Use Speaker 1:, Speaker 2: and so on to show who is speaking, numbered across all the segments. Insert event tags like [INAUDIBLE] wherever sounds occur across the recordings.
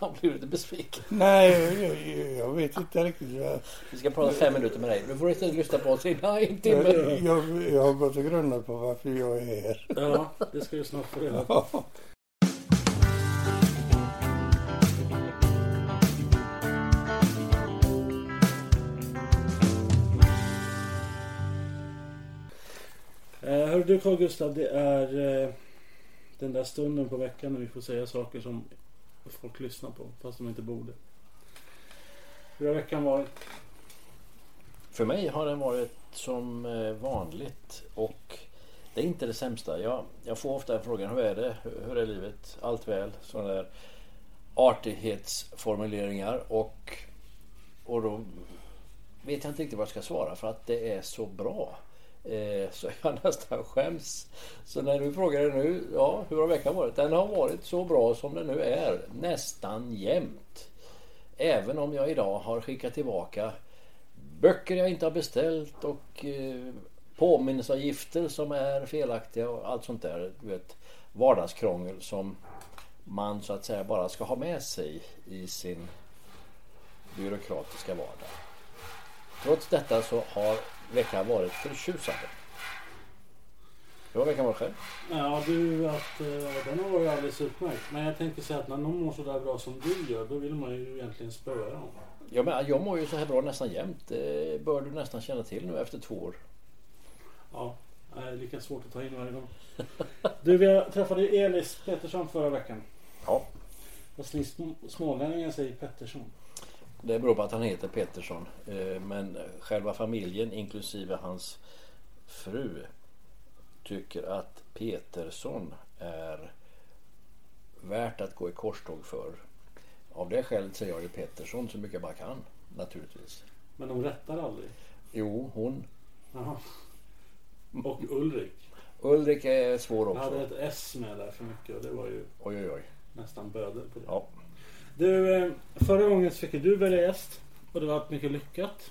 Speaker 1: [LAUGHS]
Speaker 2: Han blir lite besviken.
Speaker 3: Nej, jag, jag vet inte riktigt. Jag,
Speaker 2: Vi ska prata fem minuter med dig. Du får istället lyssna på oss i en timme.
Speaker 3: jag, jag, jag har gått och grunnat på varför jag är här.
Speaker 4: Ja, det ska du snart få reda på.
Speaker 3: Ja.
Speaker 4: Eh, hör du Carl Gustav, det är eh, den där stunden på veckan när vi får säga saker som folk lyssnar på fast de inte borde. Hur har veckan varit?
Speaker 2: För mig har den varit som eh, vanligt och det är inte det sämsta. Jag, jag får ofta frågan hur är det? Hur, hur är livet? Allt väl? Sådana där artighetsformuleringar och, och då vet jag inte riktigt vad jag ska svara för att det är så bra. Eh, så jag [LAUGHS] nästan skäms. Så när du frågar dig nu, ja hur har veckan varit? Den har varit så bra som den nu är. Nästan jämt. Även om jag idag har skickat tillbaka böcker jag inte har beställt och eh, påminnelseavgifter som är felaktiga och allt sånt där. Du vet, vardagskrångel som man så att säga bara ska ha med sig i sin byråkratiska vardag. Trots detta så har veckan varit förtjusande. Hur har veckan varit själv?
Speaker 4: Ja du, att, eh, den har varit alldeles utmärkt. Men jag tänker säga att när någon mår så där bra som du gör, då vill man ju egentligen spöa dem.
Speaker 2: Ja, men jag mår ju så här bra nästan jämt. Det bör du nästan känna till nu efter två år.
Speaker 4: Ja, det är lika svårt att ta in varje gång. [LAUGHS] Du, vi träffade ju Elis Pettersson förra veckan.
Speaker 2: Ja.
Speaker 4: Fast ni sm- smålänningar säger Pettersson.
Speaker 2: Det beror på att han heter Pettersson. Eh, Men själva familjen inklusive hans fru tycker att Petersson är värt att gå i korståg för. Av det skälet säger jag ju Pettersson så mycket jag bara kan naturligtvis.
Speaker 4: Men de rättar aldrig.
Speaker 2: Jo, hon.
Speaker 4: Jaha. Och Ulrik.
Speaker 2: Ulrik är svår
Speaker 4: Jag hade
Speaker 2: också.
Speaker 4: ett S med där för mycket och det var ju
Speaker 2: Oj, oj, oj.
Speaker 4: nästan böder på det.
Speaker 2: Ja.
Speaker 4: Du, eh, förra gången fick du välja gäst och det var mycket lyckat.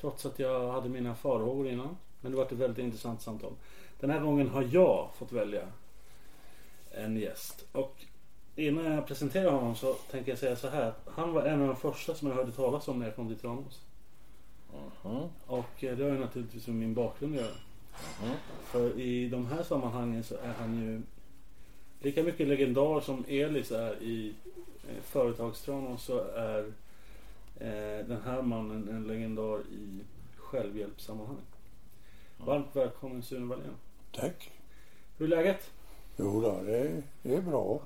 Speaker 4: Trots att jag hade mina farhågor innan. Men det var ett väldigt intressant samtal. Den här gången har jag fått välja en gäst. Och innan jag presenterar honom så tänker jag säga så här. Han var en av de första som jag hörde talas om när jag kom till Tranås.
Speaker 2: Mhm.
Speaker 4: Och eh, det har ju naturligtvis med min bakgrund att göra. För i de här sammanhangen så är han ju lika mycket legendar som Elis är i eh, företagstranås så är eh, den här mannen en legendar i självhjälpssammanhang. Varmt välkommen Sune Wallén.
Speaker 3: Tack.
Speaker 4: Hur är läget?
Speaker 3: Jo då, det är, det är bra.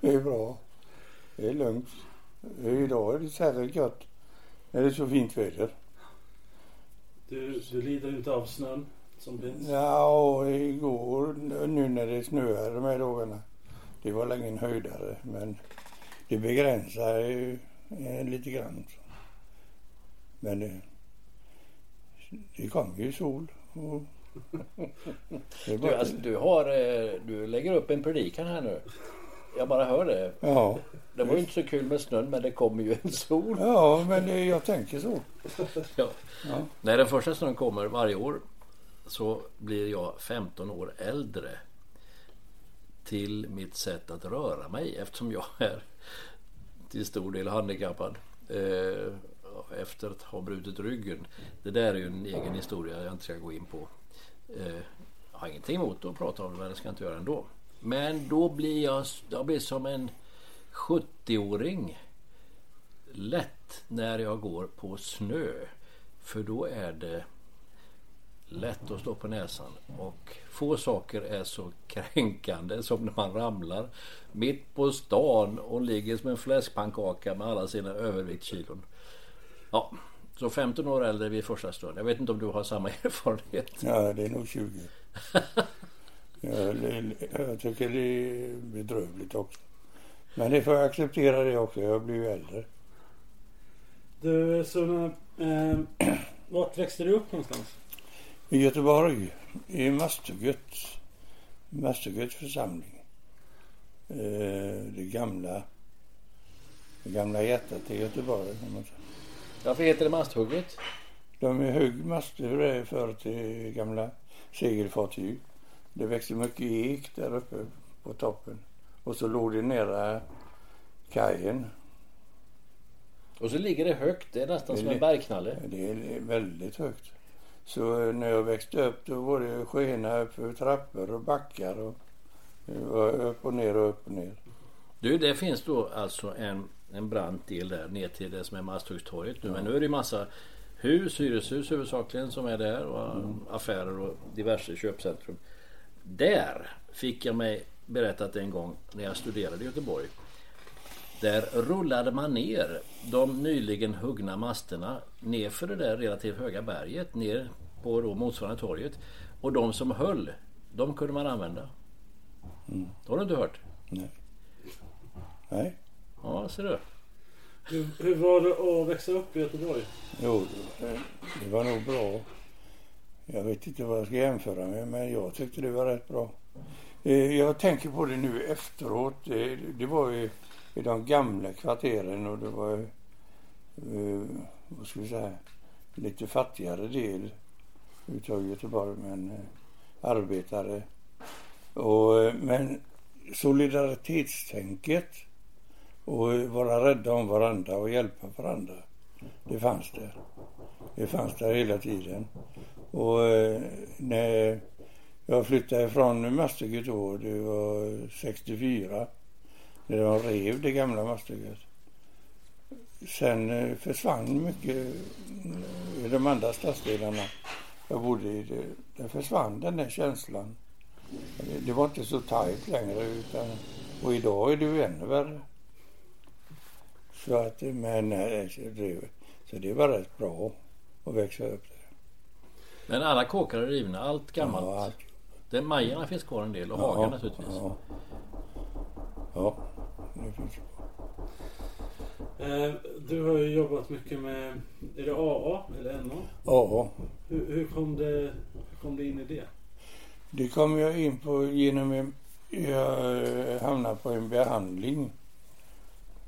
Speaker 3: Det är bra. Det är lugnt. Idag är det särskilt gott när det är så fint väder.
Speaker 4: Du, du lider inte av snön som finns?
Speaker 3: Ja, igår nu när det snöade de här dagarna. Det var länge en höjdare men det begränsar ju eh, lite grann. Men det, det kommer ju sol. Och [LAUGHS]
Speaker 2: Du, alltså, du, har, eh, du lägger upp en predikan här nu. Jag bara hör det.
Speaker 3: ja,
Speaker 2: Det var ju inte så kul med snön men det kommer ju en sol.
Speaker 3: ja, men det, jag tänker så. [LAUGHS]
Speaker 2: Ja.
Speaker 3: Ja.
Speaker 2: När den första snön kommer varje år så blir jag 15 år äldre till mitt sätt att röra mig eftersom jag är till stor del handikappad eh, efter att ha brutit ryggen. Det där är ju en egen historia jag inte ska gå in på. Eh, jag har ingenting emot att prata om det men det ska jag inte göra ändå. Men då blir jag, jag blir som en 70-åring lätt när jag går på snö. För då är det lätt att stå på näsan. Och få saker är så kränkande som när man ramlar mitt på stan och ligger som en fläskpannkaka med alla sina överviktskilon. Ja, så 15 år äldre vid första stund. Jag vet inte om du har samma [LAUGHS] erfarenhet?
Speaker 3: Ja, det är nog 20. [LAUGHS] jag, jag tycker det är bedrövligt också. Men det får jag acceptera det också. Jag blir ju äldre.
Speaker 4: Du, så, eh, [CLEARS THROAT] vart växte du upp någonstans?
Speaker 3: I Göteborg, i Masthugget. Masthugget församling. Eh, det gamla det gamla hjärtat i Göteborg.
Speaker 2: Varför heter det Masthugget?
Speaker 3: De högg master för till gamla segelfartyg. Det växte mycket ek där uppe på toppen. Och så låg det nära kajen.
Speaker 2: Och så ligger det högt. Det är nästan det som en bergknalle.
Speaker 3: Det är väldigt högt. Så när jag växte upp då var det skena upp för trappor och backar. Och, upp och ner och upp och ner.
Speaker 2: Du, det finns då alltså en, en brant del där ner till det som är Masthuggstorget nu. Ja. Men nu är det massa hus, hyreshus huvudsakligen som är där och mm. affärer och diverse köpcentrum. Där fick jag mig berättat en gång när jag studerade i Göteborg. Där rullade man ner de nyligen huggna masterna nerför det där relativt höga berget ner på då motsvarande torget. Och de som höll, de kunde man använda. Mm. Det har du inte hört?
Speaker 3: Nej. Nej.
Speaker 2: Ja, ser du.
Speaker 4: Hur, hur var det att växa upp i Göteborg?
Speaker 3: Jo, det var nog bra. Jag vet inte vad jag ska jämföra med, men jag tyckte det var rätt bra. Eh, jag tänker på det nu efteråt. Det, det var ju i de gamla kvarteren och det var eh, vad ska vi säga, lite fattigare del utav Göteborg, men eh, arbetare. Och, eh, men solidaritetstänket och vara rädda om varandra och hjälpa varandra. Det fanns där. Det fanns där hela tiden. Och eh, när jag flyttade ifrån Masthugget då, det var 64, när de rev det gamla Masthugget. Sen eh, försvann mycket i de andra stadsdelarna jag bodde i. Det, där försvann den där känslan. Det, det var inte så tajt längre utan, och idag är det ju ännu värre. Så att, men det, så det var rätt bra att växa upp där.
Speaker 2: Men alla kåkar är rivna, allt gammalt? Ja, allt. Det, Majerna finns kvar en del och ja, Haga naturligtvis.
Speaker 3: Ja, ja.
Speaker 4: Eh, du har ju jobbat mycket med, är det AA eller NA?
Speaker 3: AA.
Speaker 4: Hur, hur, kom det, hur kom det in i det?
Speaker 3: Det kom jag in på genom en, jag hamnade på en behandling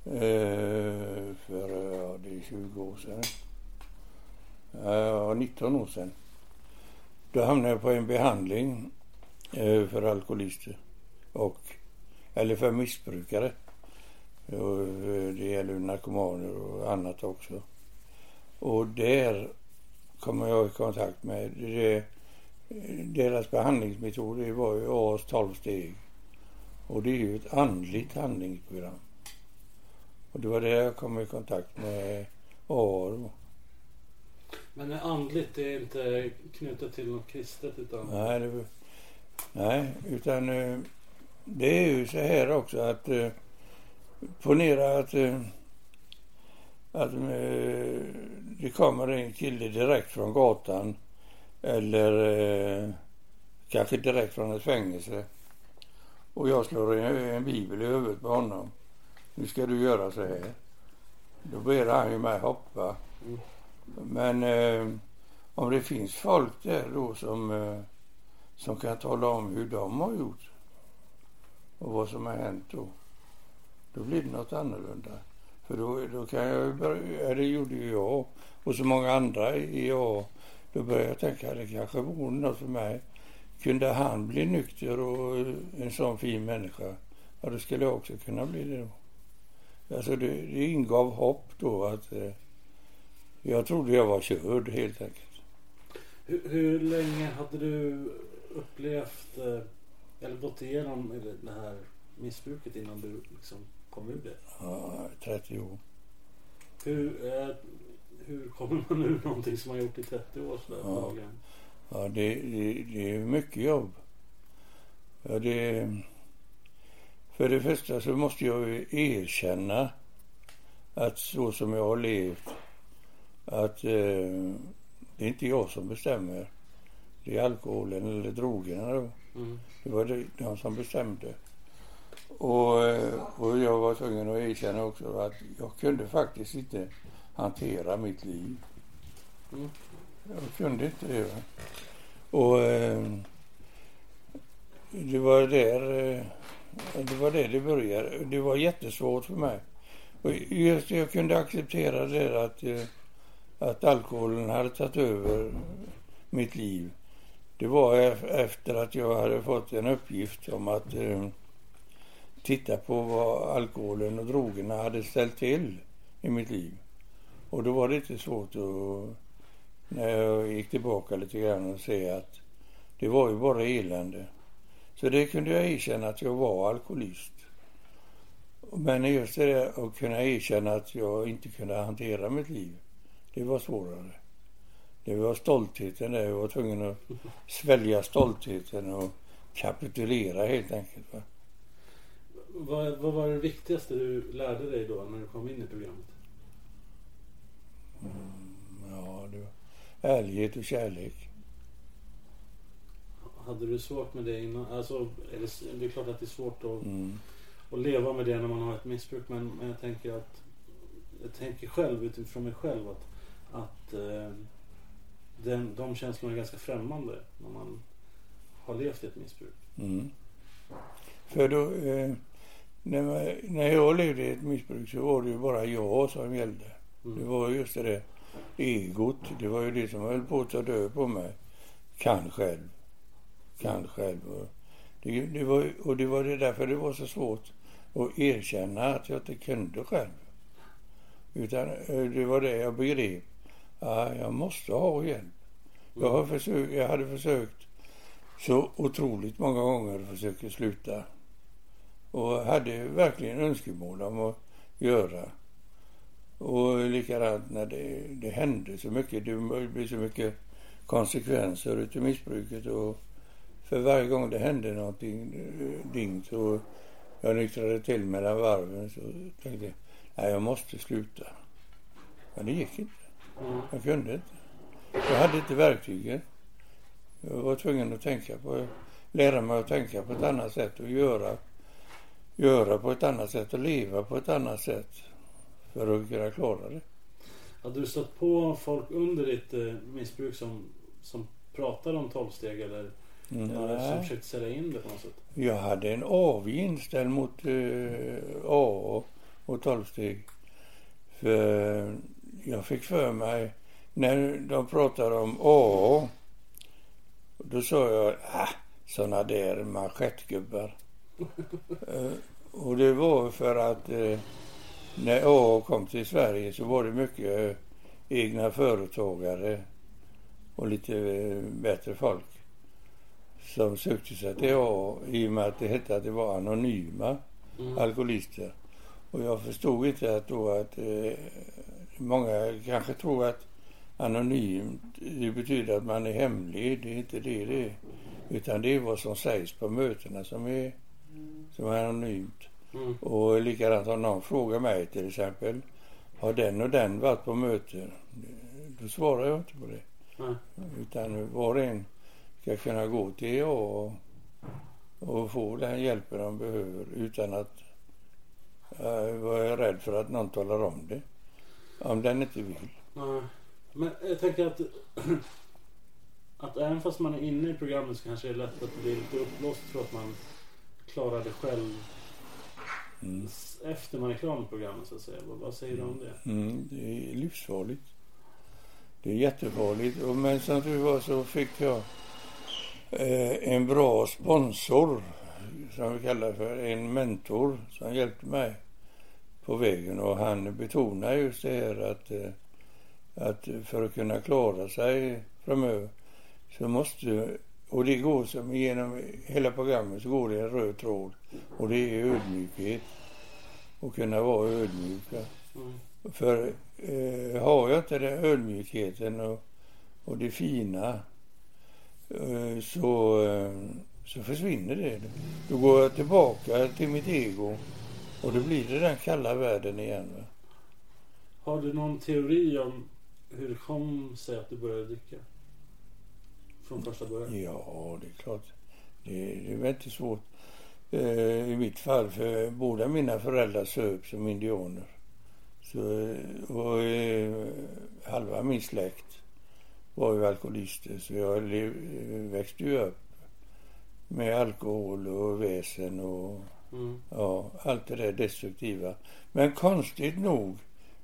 Speaker 3: Eh, för ja, det är 20 år sedan. Ja, 19 år sedan. Då hamnade jag på en behandling eh, för alkoholister och eller för missbrukare. Och eh, det gäller narkomaner och annat också. Och där kommer jag i kontakt med det, deras behandlingsmetoder var ju AS 12 steg. Och det är ju ett andligt handlingsprogram. Och det var det jag kom i kontakt med Aro.
Speaker 4: Men det andligt är inte knutet till något kristet? Utan...
Speaker 3: Nej, det, nej, utan eh, det är ju så här också att eh, ponera att, eh, att eh, det kommer en kille direkt från gatan eller eh, kanske direkt från ett fängelse och jag slår en, en bibel i huvudet på honom nu ska du göra så här. Då ber han ju mig hoppa. Men eh, om det finns folk där då som, eh, som kan tala om hur de har gjort och vad som har hänt då. Då blir det något annorlunda. För då, då kan jag börja, det gjorde ju jag och så många andra i jag. Då började jag tänka att det kanske vore något för mig. Kunde han bli nykter och en sån fin människa, ja då skulle jag också kunna bli det då. Alltså det, det ingav hopp då att eh, jag trodde jag var körd helt enkelt.
Speaker 4: Hur, hur länge hade du upplevt eh, eller gått igenom det här missbruket innan du liksom kom ur det?
Speaker 3: Ja, 30 år.
Speaker 4: Hur, eh, hur kommer man ur någonting som man gjort i 30 år? Sådär,
Speaker 3: ja. Ja, det, det, det är mycket jobb. Ja, det, för det första så måste jag ju erkänna att så som jag har levt, att eh, det är inte jag som bestämmer. Det är alkoholen eller drogerna då.
Speaker 4: Mm.
Speaker 3: Det var det, de som bestämde. Och, eh, och jag var tvungen att erkänna också att jag kunde faktiskt inte hantera mitt liv.
Speaker 4: Mm.
Speaker 3: Jag kunde inte det. Va? Och eh, det var där eh, det var det det började. Det var jättesvårt för mig. Och just jag kunde acceptera det att, eh, att alkoholen hade tagit över mitt liv. Det var efter att jag hade fått en uppgift om att eh, titta på vad alkoholen och drogerna hade ställt till i mitt liv. Och då var det inte svårt att, när jag gick tillbaka lite grann och se att det var ju bara elände. Så det kunde jag erkänna att jag var alkoholist. Men just det där att kunna erkänna att jag inte kunde hantera mitt liv, det var svårare. Det var stoltheten där. Jag var tvungen att svälja stoltheten och kapitulera helt enkelt. Va?
Speaker 4: Vad, vad var det viktigaste du lärde dig då när du kom in i programmet?
Speaker 3: Ja, det var ärlighet och kärlek.
Speaker 4: Hade du svårt med det innan? Alltså, är det, det är klart att det är svårt att,
Speaker 3: Mm.
Speaker 4: att leva med det när man har ett missbruk. Men, men jag tänker att jag tänker själv utifrån mig själv att, att eh, den, de känslorna är ganska främmande när man har levt i ett missbruk.
Speaker 3: Mm. För då, eh, när, när jag levde i ett missbruk så var det ju bara jag som gällde.
Speaker 4: Mm.
Speaker 3: Det var just det där egot. Det var ju det som höll på att ta död på mig. Kan själv. Kan själv. Och det, det var, och det var det därför det var så svårt att erkänna att jag inte kunde själv. Utan eh, det var det jag begrep. Ja, jag måste ha hjälp. Jag, har försökt, jag hade försökt så otroligt många gånger att försöka sluta. Och hade verkligen önskemål om att göra. Och likadant när det, det hände så mycket. Det blev så mycket konsekvenser utav missbruket. Och för varje gång det hände någonting eh, ding så jag nyktrade till mellan varven så tänkte jag, nej jag måste sluta. Men det gick inte. Jag kunde inte. Jag hade inte verktygen. Jag var tvungen att tänka på, lära mig att tänka på ett annat sätt och göra, göra på ett annat sätt och leva på ett annat sätt för att kunna klara det.
Speaker 4: Hade du stött på folk under ditt eh, missbruk som, som pratade om tolvsteg eller, eller som
Speaker 3: Nej.
Speaker 4: försökte sälja in det på något sätt?
Speaker 3: Jag hade en avig inställning mot eh, AA och tolvsteg. För jag fick för mig, när de pratade om AA, då sa jag, ah, såna där manschettgubbar. eh, och det var för att eh, när AA kom till Sverige så var det mycket eh, egna företagare och lite eh, bättre folk som sökte sig till AA i och med att det hette att det var anonyma
Speaker 4: Mm.
Speaker 3: alkoholister. Och jag förstod inte att då att eh, många kanske tror att anonymt det betyder att man är hemlig. Det är inte det det är. Utan det är vad som sägs på mötena som är, som är anonymt.
Speaker 4: Mm.
Speaker 3: Och likadant om någon frågar mig till exempel. Har den och den varit på möten? Då svarar jag inte på det.
Speaker 4: Nej.
Speaker 3: Utan var och en ska kunna gå till AA och, och få den hjälpen de behöver utan att uh, vara rädd för att någon talar om det. Om den inte vill.
Speaker 4: Nej. Men jag tänker att, [CLEARS THROAT] att även fast man är inne i programmet så kanske det är lätt att bli lite uppblåst för att man klarar det själv
Speaker 3: Mm.
Speaker 4: efter man är klar med programmet så att säga. Vad, säger du om det?
Speaker 3: Mm, det är livsfarligt. Det är jättefarligt. Och Men som tur var så fick jag eh, en bra sponsor som vi kallar för en mentor som hjälpte mig på vägen. Och han betonar just det här att, eh, att för att kunna klara sig framöver så måste och det går som genom hela programmet så går det en röd tråd och det är ödmjukhet. Och kunna vara ödmjuk. va.
Speaker 4: Mm.
Speaker 3: För eh, har jag inte den ödmjukheten och, och det fina eh, så, eh, så försvinner det. Då går jag tillbaka till mitt ego och då blir det den kalla världen igen. Va?
Speaker 4: Har du någon teori om hur det kom sig att du började dricka? Från första början?
Speaker 3: Ja, det är klart. Det, det är väldigt svårt. Eh, I mitt fall, för båda mina föräldrar söp som indianer. Så, och eh, halva min släkt var ju alkoholister så jag lev, växte ju upp med alkohol och väsen och
Speaker 4: Mm.
Speaker 3: ja, allt det där destruktiva. Men konstigt nog,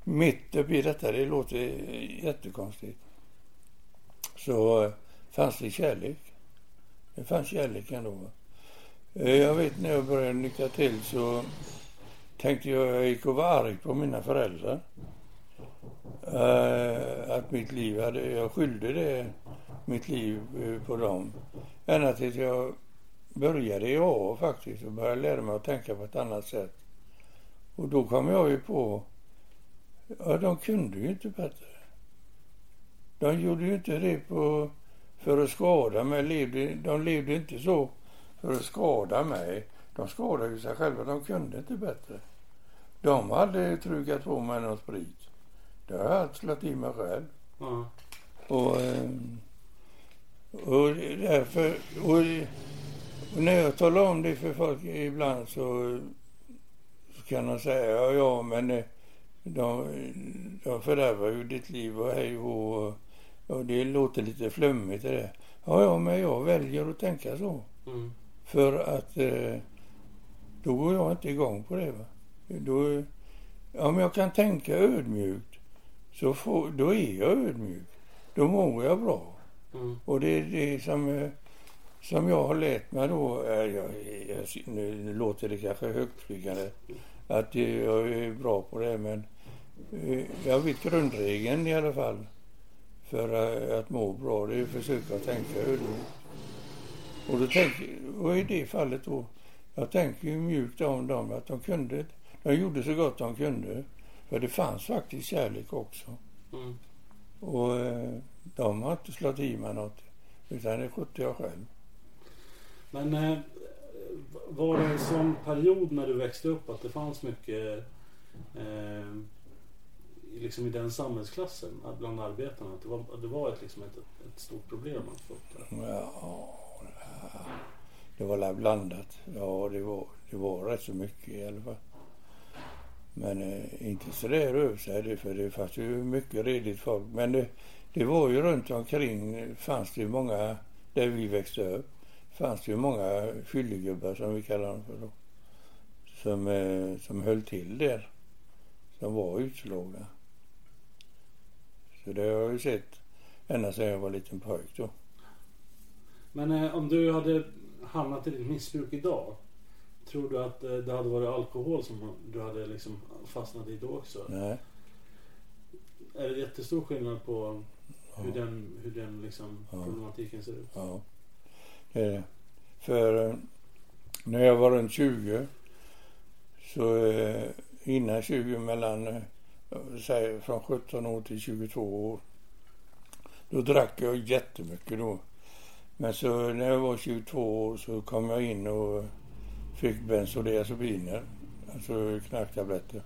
Speaker 3: mitt uppe i detta, det låter jättekonstigt, så eh, fanns det kärlek. Det fanns kärlek ändå. Eh, Jag vet när jag började nyktra till så tänkte jag, jag gick och var arg på mina föräldrar. Eh, att mitt liv hade, jag skyllde det, mitt liv eh, på dem. Ända tills jag började i AA faktiskt och började lära mig att tänka på ett annat sätt. Och då kom jag ju på, ja de kunde ju inte bättre. De gjorde ju inte det på, för att skada mig. Levde, de levde inte så för att skada mig. De skadade ju sig själva. De kunde inte bättre. De hade trugat på mig någon sprit. Det har jag slagit i mig själv.
Speaker 4: Ja.
Speaker 3: Och, eh, och därför... Och, och när jag talar om det för folk ibland så, så kan de säga ja, ja men eh, de, de fördärvar ju ditt liv och hej och, och, det låter lite flummigt det där. Ja, ja, men jag väljer att tänka så.
Speaker 4: Mm.
Speaker 3: För att eh, då går jag inte igång på det. Va? Då, om jag kan tänka ödmjukt så får, då är jag ödmjuk. Då mår jag bra.
Speaker 4: Mm.
Speaker 3: Och det är det som, eh, som jag har lärt mig då. Jag, jag, nu, låter det kanske högtflygande att jag är bra på det men jag vet grundregeln i alla fall för eh, att må bra. Det är att försöka tänka ödmjukt. Och, då tänker, och i det fallet då, jag tänker ju mjukt om dem att de kunde, de gjorde så gott de kunde. För det fanns faktiskt kärlek också.
Speaker 4: Mm.
Speaker 3: Och eh, de har inte slagit i mig något. Utan det skötte jag själv.
Speaker 4: Men eh, var det en sån period när du växte upp att det fanns mycket eh, liksom i den samhällsklassen bland arbetarna? Att det var, att det var ett, liksom ett, ett stort problem att få upp det?
Speaker 3: Ja, det var la blandat. Ja, det var, det var rätt så mycket i alla fall. Men eh, inte så där över sig för det fanns ju mycket redigt folk. Men det, det var ju runt omkring fanns det ju många, där vi växte upp, fanns det ju många fyllegubbar som vi kallar dem för då. Som, eh, som höll till där. Som var utslagna. Så det har jag ju sett ända sedan jag var liten pojk då.
Speaker 4: Men eh, om du hade hamnat i ditt missbruk idag. Tror du att eh, det hade varit alkohol som du hade liksom fastnat i då också?
Speaker 3: Nej.
Speaker 4: Är det jättestor skillnad på hur
Speaker 3: Ja.
Speaker 4: den, hur den liksom
Speaker 3: Ja.
Speaker 4: problematiken ser ut?
Speaker 3: Ja, det är det. För eh, när jag var runt 20 så eh, innan 20 mellan eh, säg från 17 år till 22 år. Då drack jag jättemycket då. Men så när jag var 22 år så kom jag in och fick bensodiazepiner, alltså knarktabletter.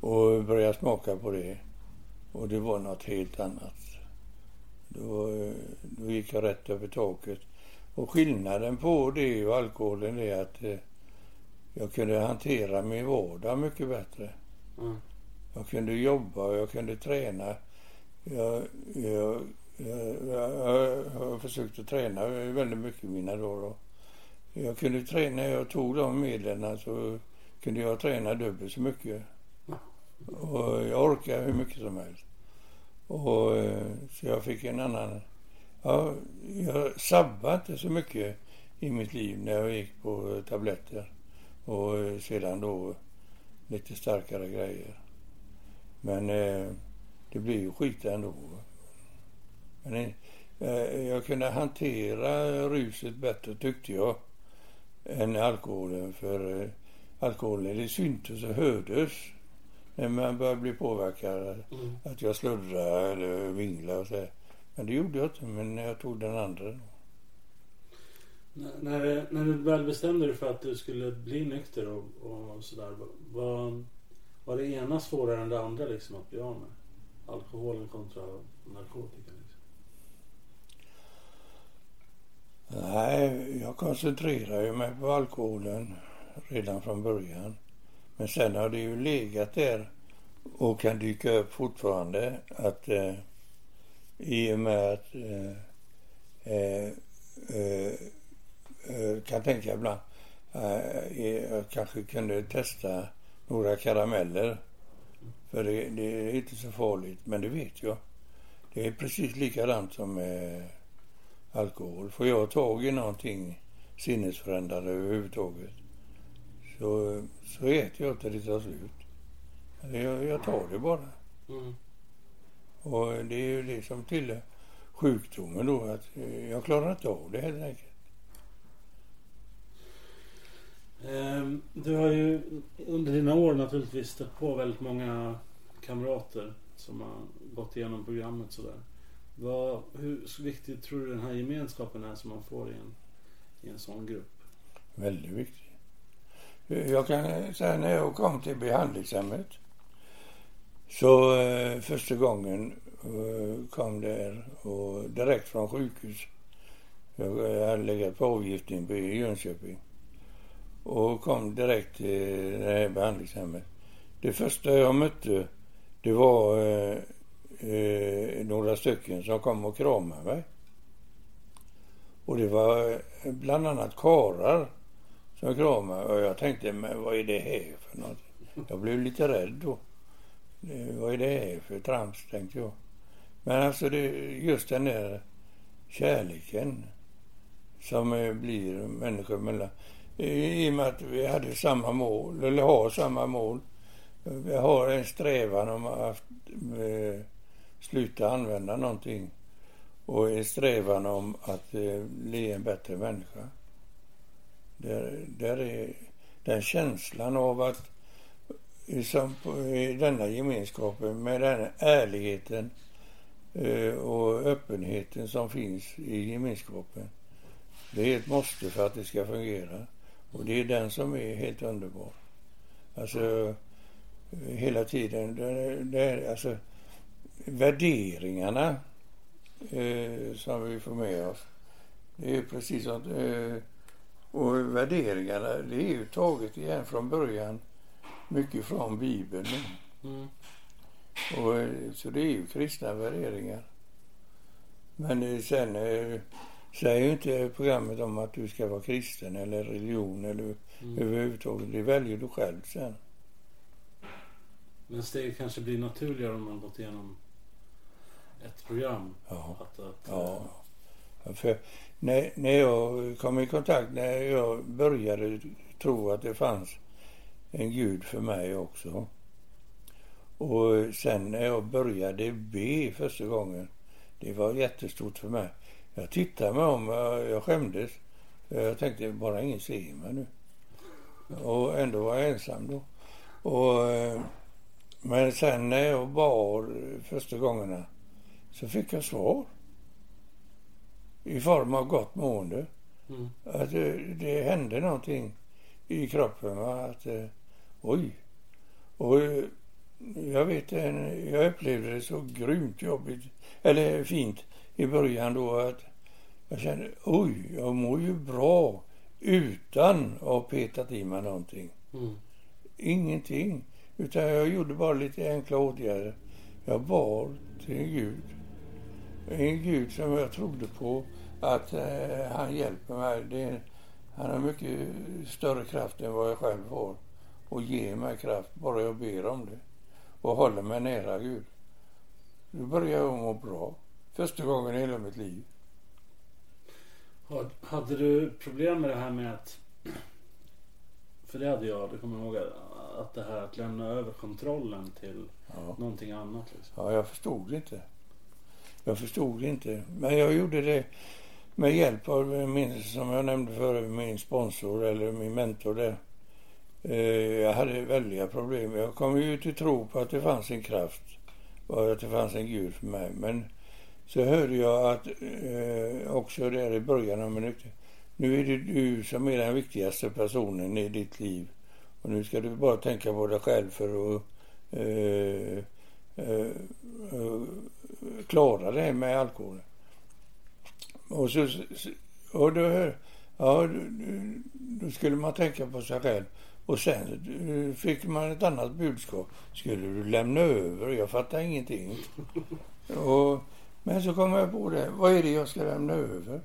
Speaker 3: Och började smaka på det. Och det var något helt annat. Då, då gick jag rätt över taket. Och skillnaden på det och alkoholen är att eh, jag kunde hantera min vardag mycket bättre.
Speaker 4: Mm.
Speaker 3: Jag kunde jobba och jag kunde träna. Jag, jag, jag, jag, jag har försökt att träna väldigt mycket i mina dagar. då. Jag kunde träna, när jag tog de medlen så kunde jag träna dubbelt så mycket. Och jag orkade hur mycket som helst. Och, eh, så jag fick en annan... Ja, jag sabbade inte så mycket i mitt liv när jag gick på tabletter. Och eh, sedan då lite starkare grejer. Men eh, det blev ju skit ändå. Men eh, jag kunde hantera ruset bättre tyckte jag än alkoholen. För eh, alkoholen det syntes och hördes när man började bli påverkad.
Speaker 4: Mm.
Speaker 3: Att jag sluddrade eller vinglade och så. Men det gjorde jag inte, men jag tog den andra.
Speaker 4: När, när, du väl bestämde dig för att du skulle bli nykter och, och sådär. Var, var det ena svårare än det andra liksom att bli av med? Alkoholen kontra narkotika? Liksom.
Speaker 3: Nej, jag koncentrerade mig på alkoholen redan från början. Men sen har det ju legat där och kan dyka upp fortfarande att eh, i och med att eh, eh, eh kan tänka ibland eh, jag kanske kunde testa några karameller. För det, det, är inte så farligt, men det vet jag. Det är precis likadant som med alkohol. Får jag tag i någonting sinnesförändrande överhuvudtaget så, så äter jag till det tar slut. Jag, jag tar det bara. Mm. Och det är ju det som tillhör sjukdomen då, att jag klarar inte av det helt enkelt.
Speaker 4: Ehm, du har ju under dina år naturligtvis stött på väldigt många kamrater som har gått igenom programmet sådär. Vad, hur viktig tror du den här gemenskapen är som man får i en, i en sån grupp?
Speaker 3: Väldigt viktig. Jag kan säga när jag kom till behandlingshemmet så eh, första gången eh, kom där och direkt från sjukhus. Jag eh, hade legat på avgiftning i Jönköping och kom direkt till det här behandlingshemmet. Det första jag mötte det var eh, eh, några stycken som kom och kramade mig. Och det var eh, bland annat karar som kramade och jag tänkte, men vad är det här för något? Jag blev lite rädd då. Eh, vad är det här för trams, tänkte jag. Men alltså det, just den där kärleken som eh, blir människor mellan. I och med att vi hade samma mål, eller har samma mål. Vi har en strävan om att eh, sluta använda någonting och en strävan om att eh, bli en bättre människa. Där, där är den känslan av att som i denna gemenskapen med den ärligheten eh, och öppenheten som finns i gemenskapen. Det är ett måste för att det ska fungera. Och det är den som är helt underbar. Alltså hela tiden. Det, det, alltså, värderingarna eh, som vi får med oss. Det är precis sånt. Eh, och värderingarna, det är ju taget igen från början mycket från Bibeln. Mm. Och, eh, så det är ju kristna värderingar. Men eh, sen eh, säger ju inte programmet om att du ska vara kristen eller religion eller mm. överhuvudtaget. Det väljer du själv sen.
Speaker 4: Men steget kanske blir naturligare om man gått igenom ett program.
Speaker 3: Ja. Att, att, ja. För när, när jag kom i kontakt, när jag började tro att det fanns en gud för mig också. Och sen när jag började be första gången, det var jättestort för mig. Jag tittade mig om, jag skämdes. Jag tänkte bara ingen ser mig nu. Och ändå var jag ensam då. Och, men sen när jag bar första gångerna så fick jag svar. I form av gott mående. Mm. Att det, det hände någonting i kroppen. Va? Att, eh, oj. Och jag vet, jag upplevde det så grymt jobbigt, eller fint i början då att jag kände, oj, jag mår ju bra utan att ha petat i mig någonting. Mm. Ingenting. Utan jag gjorde bara lite enkla åtgärder. Jag bad till en Gud. En Gud som jag trodde på att eh, han hjälper mig. Det, han har mycket större kraft än vad jag själv har. Och ger mig kraft bara jag ber om det. Och håller mig nära Gud. Då börjar jag må bra. Första gången i hela mitt liv.
Speaker 4: Hade du problem med det här med att... För det hade jag, det kommer jag ihåg. Att det här att lämna över kontrollen till ja. någonting annat. Liksom.
Speaker 3: Ja, jag förstod det inte. Jag förstod det inte. Men jag gjorde det med hjälp av min, som jag nämnde förut, min sponsor eller min mentor där. Eh, jag hade väldiga problem. Jag kom ju till tro på att det fanns en kraft och att det fanns en gud för mig. Men så hörde jag att eh, också där i början av minuten. Nu är det du som är den viktigaste personen i ditt liv. Och nu ska du bara tänka på dig själv för att eh, eh, eh klara det med alkoholen. Och, så, och då, ja, då skulle man tänka på sig själv. Och sen eh, fick man ett annat budskap. Skulle du lämna över? Jag fattar ingenting. Och, men så kom jag på det. Vad är det jag ska lämna över?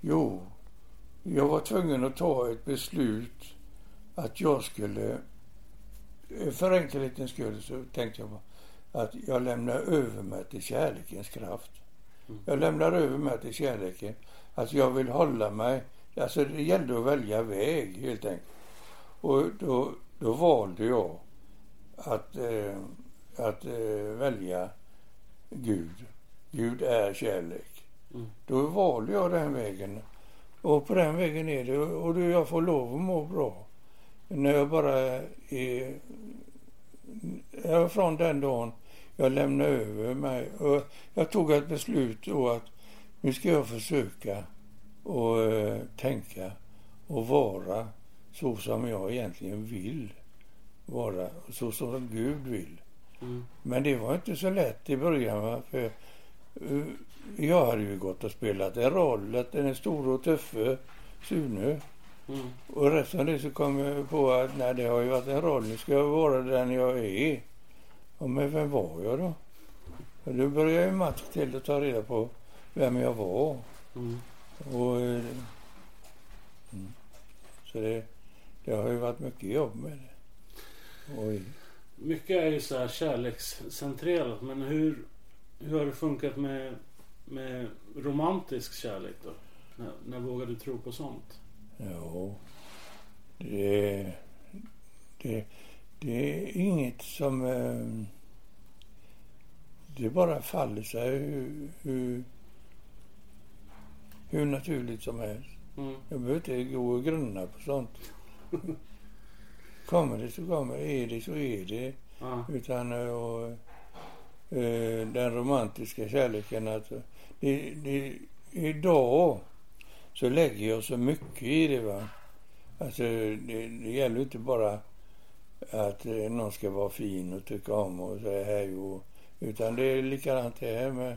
Speaker 3: Jo, jag var tvungen att ta ett beslut att jag skulle, för enkelhetens skull så tänkte jag att jag lämnar över mig till kärlekens kraft. Jag lämnar över mig till kärleken. Att jag vill hålla mig, alltså det gällde att välja väg helt enkelt. Och då, då valde jag att, eh, att eh, välja Gud. Gud är kärlek. Mm. Då valde jag den vägen. Och på den vägen är det. Och då jag får lov att må bra. När jag bara är... Från den dagen jag lämnade över mig. Och jag tog ett beslut då att nu ska jag försöka och uh, tänka och vara så som jag egentligen vill vara. Så som Gud vill. Mm. Men det var inte så lätt i början. För, jag hade ju gått och spelat en roll, att den är stor och tuffe Sune. Mm. Och resten av det så kom jag på att nej, det har ju varit en roll. Nu ska jag vara den jag är. Och men vem var jag då? Och då började ju Mats till att ta reda på vem jag var. Mm. Och, eh, mm. Så det, det har ju varit mycket jobb med det. Oj.
Speaker 4: Mycket är ju så här kärlekscentrerat men hur, hur har det funkat med, med romantisk kärlek då? När, när vågar du tro på sånt?
Speaker 3: Ja, det, det, det är inget som... Eh, det bara faller sig hur, hur, hur naturligt som helst. Mm. Jag behöver inte gå och grunna på sånt. [LAUGHS] kommer det så kommer det. Är det så är det. Ja. Utan eh, och, eh, den romantiska kärleken. Alltså, det, det, idag så lägger jag så mycket i det. Va? Alltså, det, det gäller inte bara att eh, någon ska vara fin och tycka om och säga hej och, utan det är likadant det här med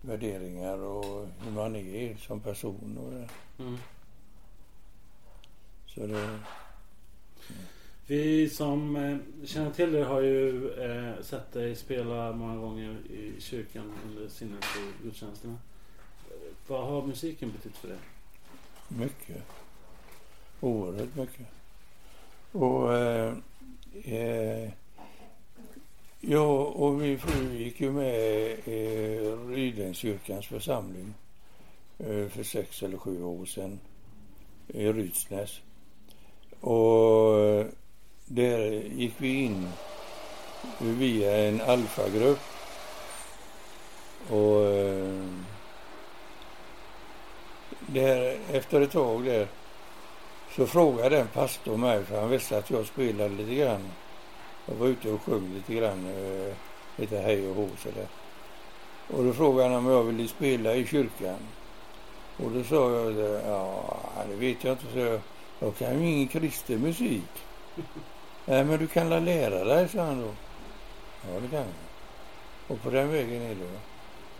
Speaker 3: värderingar och hur man är som person. Och det. Mm. Så det...
Speaker 4: Vi som eh, känner till dig har ju eh, sett dig spela många gånger i kyrkan under sinnet och gudstjänsterna. Vad har musiken betytt för dig?
Speaker 3: Mycket. Oerhört mycket. Och eh, eh jag och min fru gick ju med i Rydenskyrkans församling eh, för sex eller sju år sedan i Rydsnäs. Och eh, där gick vi in via en alfagrupp. Och eh, där, efter ett tag där så frågade en pastor mig, för han visste att jag spelade lite grann. Jag var ute och sjöng lite grann, eh, lite hej och hå sådär. Och då frågade han om jag ville spela i kyrkan. Och då sa jag, ja det vet jag inte, så jag. Jag kan ju ingen kristen musik. Nej men du kan la lära dig, sa han då. Ja det kan jag. Och på den vägen är det.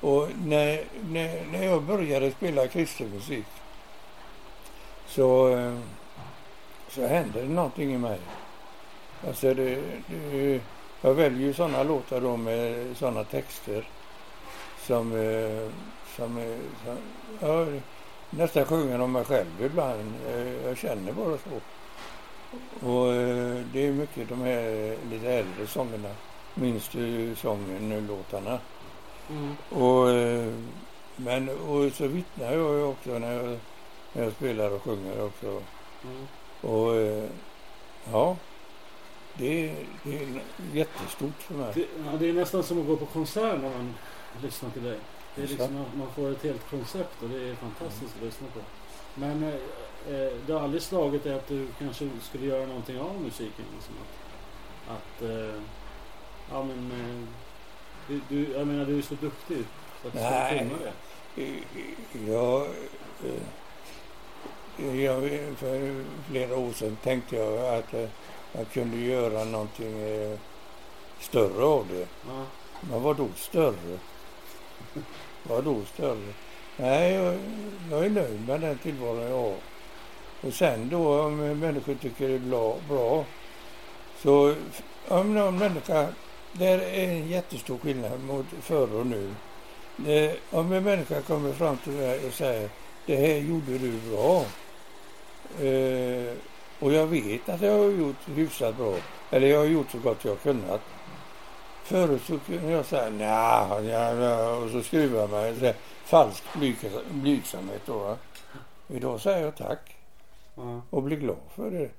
Speaker 3: Och när, när, när jag började spela kristen musik så, eh, så hände det någonting i mig. Alltså det, det, jag väljer ju sådana låtar då med sådana texter som, eh, som, eh, som jag nästan sjunger om mig själv ibland. Jag känner bara så. Och eh, det är mycket de här lite äldre sångerna. Minns du sången, låtarna? Mm. Och, eh, men och så vittnar jag ju också när jag, när jag spelar och sjunger också. Mm. Och eh, ja, det, det är jättestort för mig.
Speaker 4: Det, ja, det är nästan som att gå på konsert när man lyssnar till dig. Det är liksom, man får ett helt koncept och det är fantastiskt mm. att lyssna på. Men eh, eh, det har aldrig slagit dig att du kanske skulle göra någonting av musiken? Liksom att, att eh, ja men, eh, du, du, jag menar du är så duktig För att du
Speaker 3: Nej.
Speaker 4: skulle kunna det?
Speaker 3: Jag, eh, jag, för flera år sedan tänkte jag att eh, jag kunde göra någonting eh, större av det.
Speaker 4: Ja.
Speaker 3: Men vad då större? Vad då större? Nej, jag, jag är nöjd med den tillvaron jag har. Och sen då om människor tycker det är bra, bra så om någon människa, det är en jättestor skillnad mot förr och nu. Om en människa kommer fram till mig och säger det här gjorde du bra. Eh, och jag vet att jag har gjort hyfsat bra. Eller jag har gjort så gott jag kunnat. Förut så kunde jag säga nja, nja, nja och så skruvar man mig. Falsk blyg- blygsamhet då. Va? Idag säger jag tack
Speaker 4: Ja.
Speaker 3: och blir glad för det.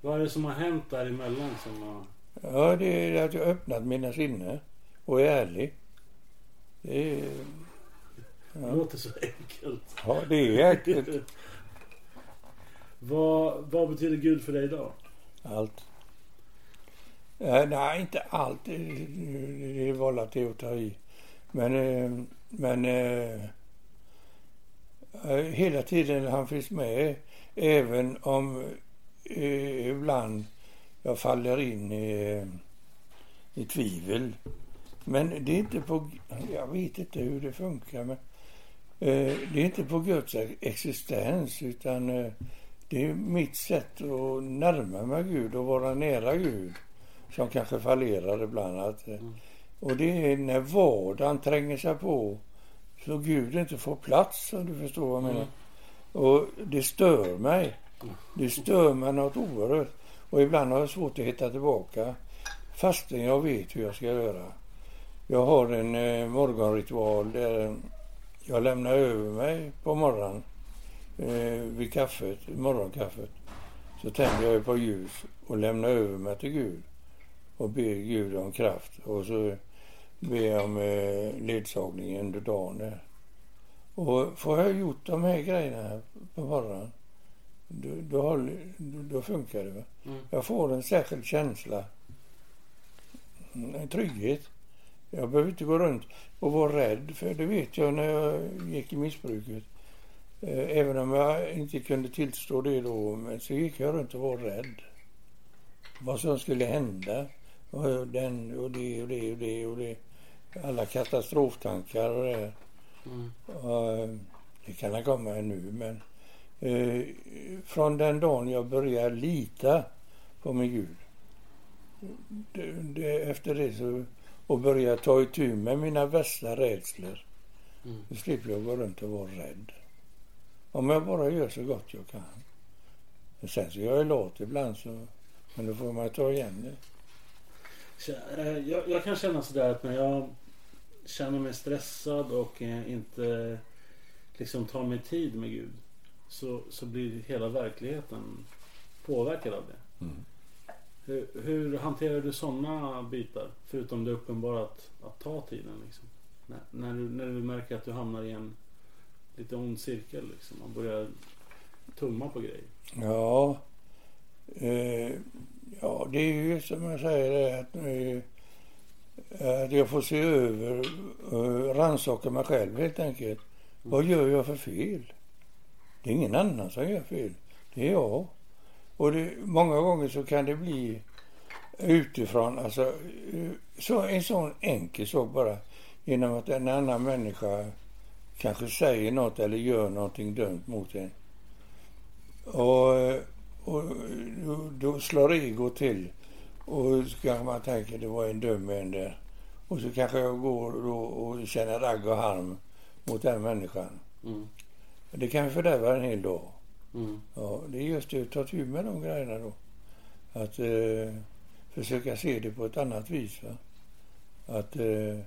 Speaker 4: Vad är det som har hänt däremellan som har...
Speaker 3: Ja, det är att jag öppnat mina sinnen och är ärlig. Det är,
Speaker 4: Det låter så enkelt.
Speaker 3: ja, det är enkelt.
Speaker 4: Vad, vad betyder Gud för dig idag?
Speaker 3: Allt. Eh, nej, inte allt. Det, väl till att ta i. Men, eh, men eh, eh, hela tiden han finns med. Även om eh, ibland jag faller in i, eh, i tvivel. Men det är inte på... Jag vet inte hur det funkar. Men, eh, det är inte på Guds existens utan eh, det är mitt sätt att närma mig Gud och vara nära Gud som kanske fallerar ibland. Att, eh, Och det är när vardagen tränger sig på så Gud inte får plats om du förstår vad jag menar. Och det stör mig. Det stör mig något oerhört. Och ibland har jag svårt att hitta tillbaka fastän jag vet hur jag ska göra. Jag har en eh, morgonritual där jag lämnar över mig på morgonen eh, vid kaffet, morgonkaffet. Så tänder jag ett par ljus och lämnar över mig till Gud och ber Gud om kraft. Och så ber jag om eh, ledsagning under dagen. Där. Och får jag gjort de här grejerna på morgonen då, då, håller, då, då funkar det.
Speaker 4: Mm.
Speaker 3: Jag får en särskild känsla. En trygghet. Jag behöver inte gå runt och vara rädd för det vet jag när jag gick i missbruket. Eh, Även om jag inte kunde tillstå det då, men så gick jag runt och var rädd. Vad som skulle hända. Och den och det och det och det och det. Alla katastroftankar och det.
Speaker 4: Mm.
Speaker 3: Och, eh, det kan ha komma nu men eh, från den dagen jag började lita på min Gud. Det, det, efter det så och börja ta itu med mina värsta rädslor.
Speaker 4: Mm.
Speaker 3: Då slipper jag gå runt och vara rädd. Om jag bara gör så gott jag kan. Men sen så är jag lat ibland så, men då får man ta igen det.
Speaker 4: Eh, Jag, jag kan känna sådär att när jag känner mig stressad och eh, inte liksom tar mig tid med Gud så, så blir hela verkligheten påverkad av det.
Speaker 3: Mm.
Speaker 4: Hur, hur hanterar du sådana bitar? Förutom det uppenbara att, att ta tiden. Liksom. När, när, du, när du märker att du hamnar i en lite ond cirkel. Liksom. Man börjar tumma på grejer.
Speaker 3: Ja, eh, ja det är ju som jag säger att, eh, Eh, att jag får se över, eh, rannsaka mig själv helt enkelt. Vad gör jag för fel? Det är ingen annan som gör fel. Det är jag. Och det, många gånger så kan det bli utifrån, alltså eh, så, en sån enkel sak bara. Genom att en annan människa kanske säger något eller gör någonting dumt mot en. Och, och då, då slår ego till. Och så kanske man tänker det var en dum en där. Och så kanske jag går då och känner ragg och harm mot den människan.
Speaker 4: Mm.
Speaker 3: Det kan fördärva en hel dag.
Speaker 4: Mm.
Speaker 3: Ja, det är just det, att ta tur med de grejerna då. Att eh, försöka se det på ett annat vis. Va? Att eh,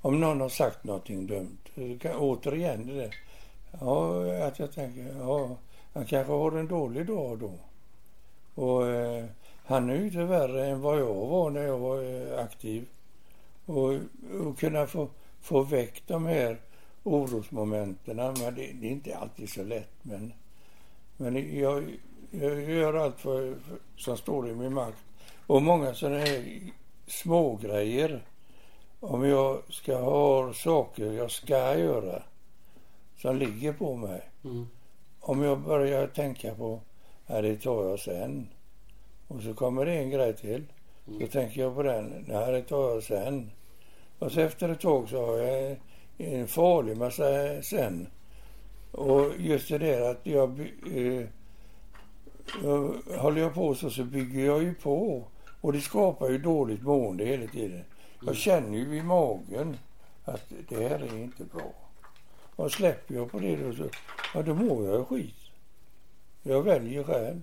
Speaker 3: om någon har sagt någonting dumt, så kan, återigen det där. Ja, att jag tänker, ja, han kanske har en dålig dag då. Och eh, han är ju inte värre än vad jag var när jag var eh, aktiv. Och, och kunna få, få väck de här orosmomenten. Men det, det är inte alltid så lätt. Men, men jag, jag gör allt för, för, som står i min makt. Och många sådana här små grejer om jag ska ha saker jag ska göra som ligger på mig.
Speaker 4: Mm.
Speaker 3: Om jag börjar tänka på att det tar jag sen. Och så kommer det en grej till. Så tänker jag på den. Det tar jag sen. Och så efter ett tag så har jag en farlig massa sen. Och just det där att jag... Eh, jag håller jag på så, så bygger jag ju på. Och det skapar ju dåligt mående hela tiden. Jag känner ju i magen att det här är inte bra. Och släpper jag på det då så, ja då mår jag skit. Jag väljer själv.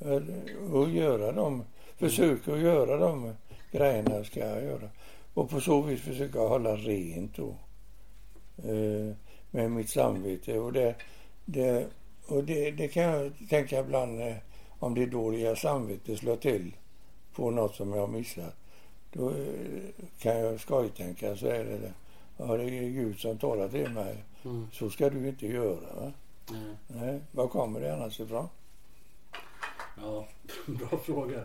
Speaker 3: Att- Att göra dem, försöka att göra de grejerna jag ska göra. Och på så vis försöka hålla rent då. Eh, med mitt samvete. Och det, det, och det, det kan jag tänka ibland eh, om det dåliga samvetet slår till på något som jag missat. Då eh, kan jag skojtänka så är det det. Ja, det är Gud som talar till mig.
Speaker 4: Mm.
Speaker 3: Så ska du inte göra. Va?
Speaker 4: Nej.
Speaker 3: Nej, var kommer det annars ifrån?
Speaker 4: Ja, [LAUGHS] bra fråga.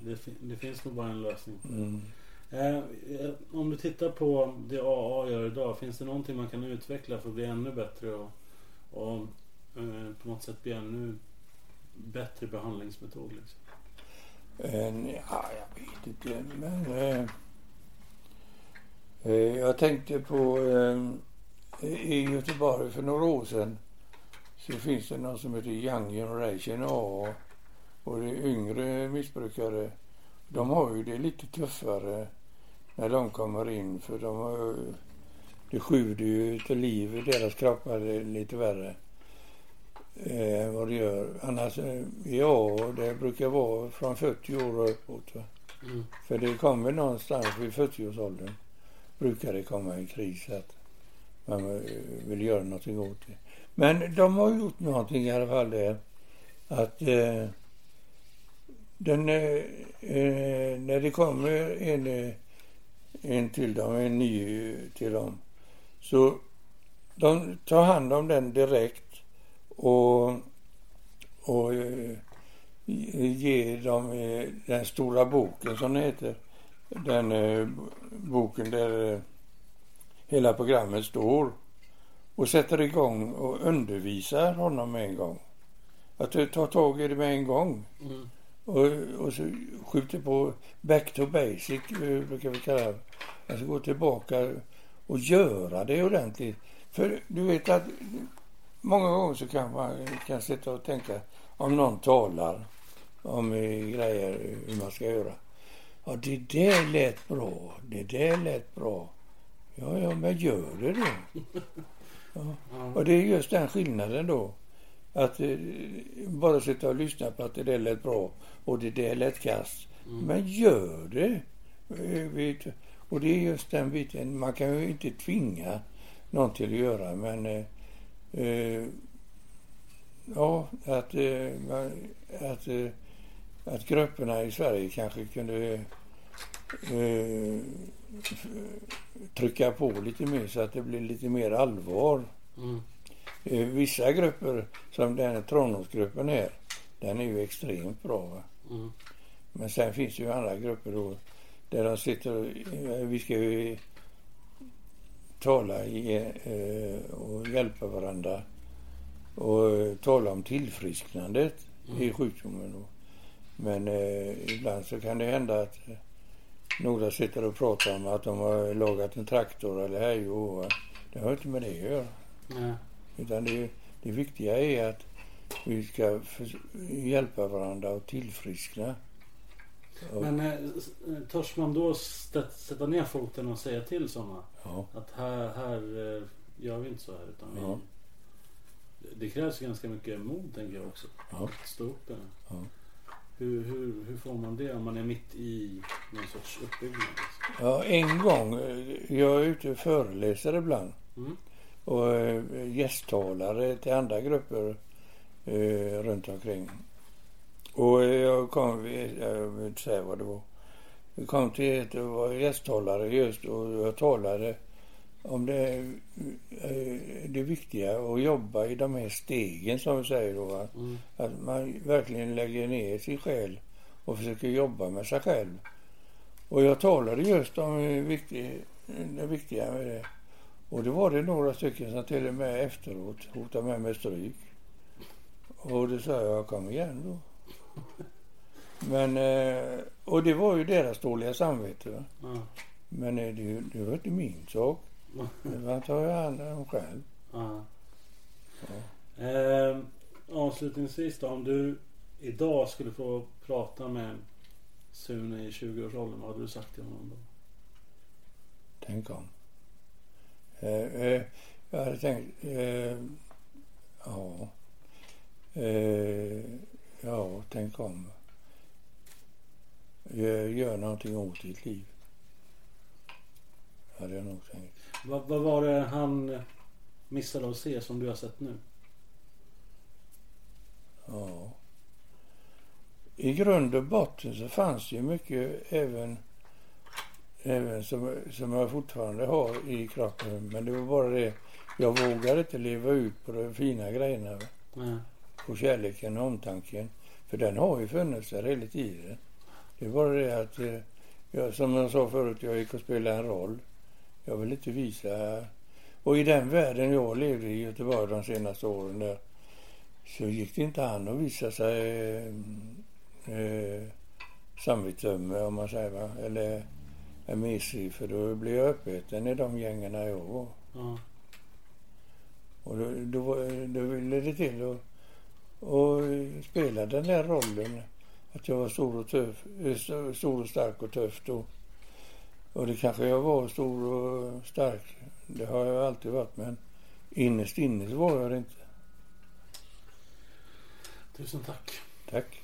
Speaker 4: Det, det finns nog bara en lösning.
Speaker 3: Mm.
Speaker 4: Eh, eh, om du tittar på det AA gör idag. Finns det någonting man kan utveckla för att bli ännu bättre och, och eh, på något sätt bli ännu bättre behandlingsmetod? Liksom?
Speaker 3: En, ja, jag vet inte, men... Eh, eh, jag tänkte på... Eh, I Göteborg för några år sedan så finns det något som heter Young Generation AA. Och yngre missbrukare. De har ju det lite tuffare när de kommer in för de har det sjuder ju till liv i deras kroppar är lite värre eh, vad det gör. Annars, eh, ja, det brukar vara från 40 år och uppåt. Va?
Speaker 4: Mm.
Speaker 3: För det kommer någonstans vid 40-årsåldern brukar det komma en kris att man eh, vill göra någonting åt det. Men de har gjort någonting i alla fall det att eh, den, eh, eh, när det kommer en, eh, en till dem, en ny till dem, så de tar hand om den direkt och, och eh, ger dem eh, den stora boken som det heter. Den eh, boken där eh, hela programmet står och sätter igång och undervisar honom med en gång. Att du tar tag i det med en gång
Speaker 4: Mm
Speaker 3: och, och så skjuter på back to basic eh, brukar vi kalla det. Alltså gå tillbaka och göra det ordentligt. För du vet att många gånger så kan man kan sitta och tänka om någon talar om eh, grejer hur man ska göra. Ja, det där lät bra. Det där lät bra. Ja, ja, men gör det då. Ja. [LAUGHS] Och det är just den skillnaden då. Att eh, bara sitta och lyssna på att det där lät bra och det där lät kast. Men gör det. Eh. Och det är just den biten. Man kan ju inte tvinga någon till att göra men eh, eh, ja, att, eh, man, att, eh, att grupperna i Sverige kanske kunde trycka på lite mer så att det blir lite mer allvar.
Speaker 4: Mm.
Speaker 3: Eh, Vissa grupper, som den här Tranåsgruppen är, den är ju extremt bra.
Speaker 4: Mm.
Speaker 3: Men sen finns det ju andra grupper då där de sitter och, eh, vi ska ju tala i, eh, och hjälpa varandra och tala om tillfrisknandet i sjukdomen. Men ibland så kan det hända att några sitter och pratar om att de har lagat en traktor eller hej och. Det har inte med det att göra.
Speaker 4: Nej.
Speaker 3: Utan det, det viktiga är att vi ska för, hjälpa varandra att tillfriskna. Och,
Speaker 4: Men eh, eh, törs man då sätta ner foten och säga till sådana?
Speaker 3: ja,
Speaker 4: Att här, här eh, gör vi inte så här utan.
Speaker 3: Ja.
Speaker 4: Det- Det krävs ganska mycket mod tänker jag också.
Speaker 3: Ja.
Speaker 4: Att stå upp.
Speaker 3: Ja.
Speaker 4: Hur, hur, hur får man det om man är mitt i någon sorts uppbyggnad?
Speaker 3: Ja, en gång, jag är ute och föreläser ibland
Speaker 4: Mm.
Speaker 3: Och eh, gästtalare till andra grupper eh, runt omkring. Och eh, jag kom, jag vill inte säga vad det var. Jag kom till ett och var gästtalare just och jag talade om det, eh, det viktiga att jobba i de här stegen som vi säger då.
Speaker 4: Mm.
Speaker 3: Att man verkligen lägger ner sin själ och försöker jobba med sig själv. Och jag talade just om det viktiga med det. Och det var det några stycken som till och med efteråt hotade med mig stryk. Och då sa jag, kom igen då. Men, eh, och det var ju deras dåliga samvete.
Speaker 4: Ja.
Speaker 3: Men eh, det, det var inte min sak. Det tar jag hand om själv.
Speaker 4: Ja. Eh, avslutningsvis då, om du idag skulle få prata med Sune i 20-årsåldern, vad hade du sagt till honom då?
Speaker 3: Tänk om. Eh, eh, jag hade tänkt, eh, ja, eh, ja, tänk om. Gör, gör någonting åt ditt liv. Hade jag nog tänkt.
Speaker 4: Vad, vad var det han missade att se som du har sett nu?
Speaker 3: Ja. I grund och botten så fanns det ju mycket även, även som, som jag fortfarande har i kroppen. Men det var bara det, jag vågade inte leva ut på de fina grejerna.
Speaker 4: Nej.
Speaker 3: På kärleken och omtanken. För den har ju funnits där hela tiden. Det är bara det att, eh, jag, som jag sa förut, jag gick och spelade en roll. Jag vill inte visa... Och i den världen jag levde i Göteborg de senaste åren där, så gick det inte an att visa sig eh, eh, samvetsömme om man säger va. Eller är mesig för då blir jag uppäten i de gängerna jag var.
Speaker 4: Ja.
Speaker 3: Och då, då, då ville det till att och spela den där rollen. Att jag var stor och, tuff, eh, stor och stark och tuff då. Och det kanske jag var stor och stark. Det har jag alltid varit men innerst inne var jag det inte.
Speaker 4: Tusen tack.
Speaker 3: Tack.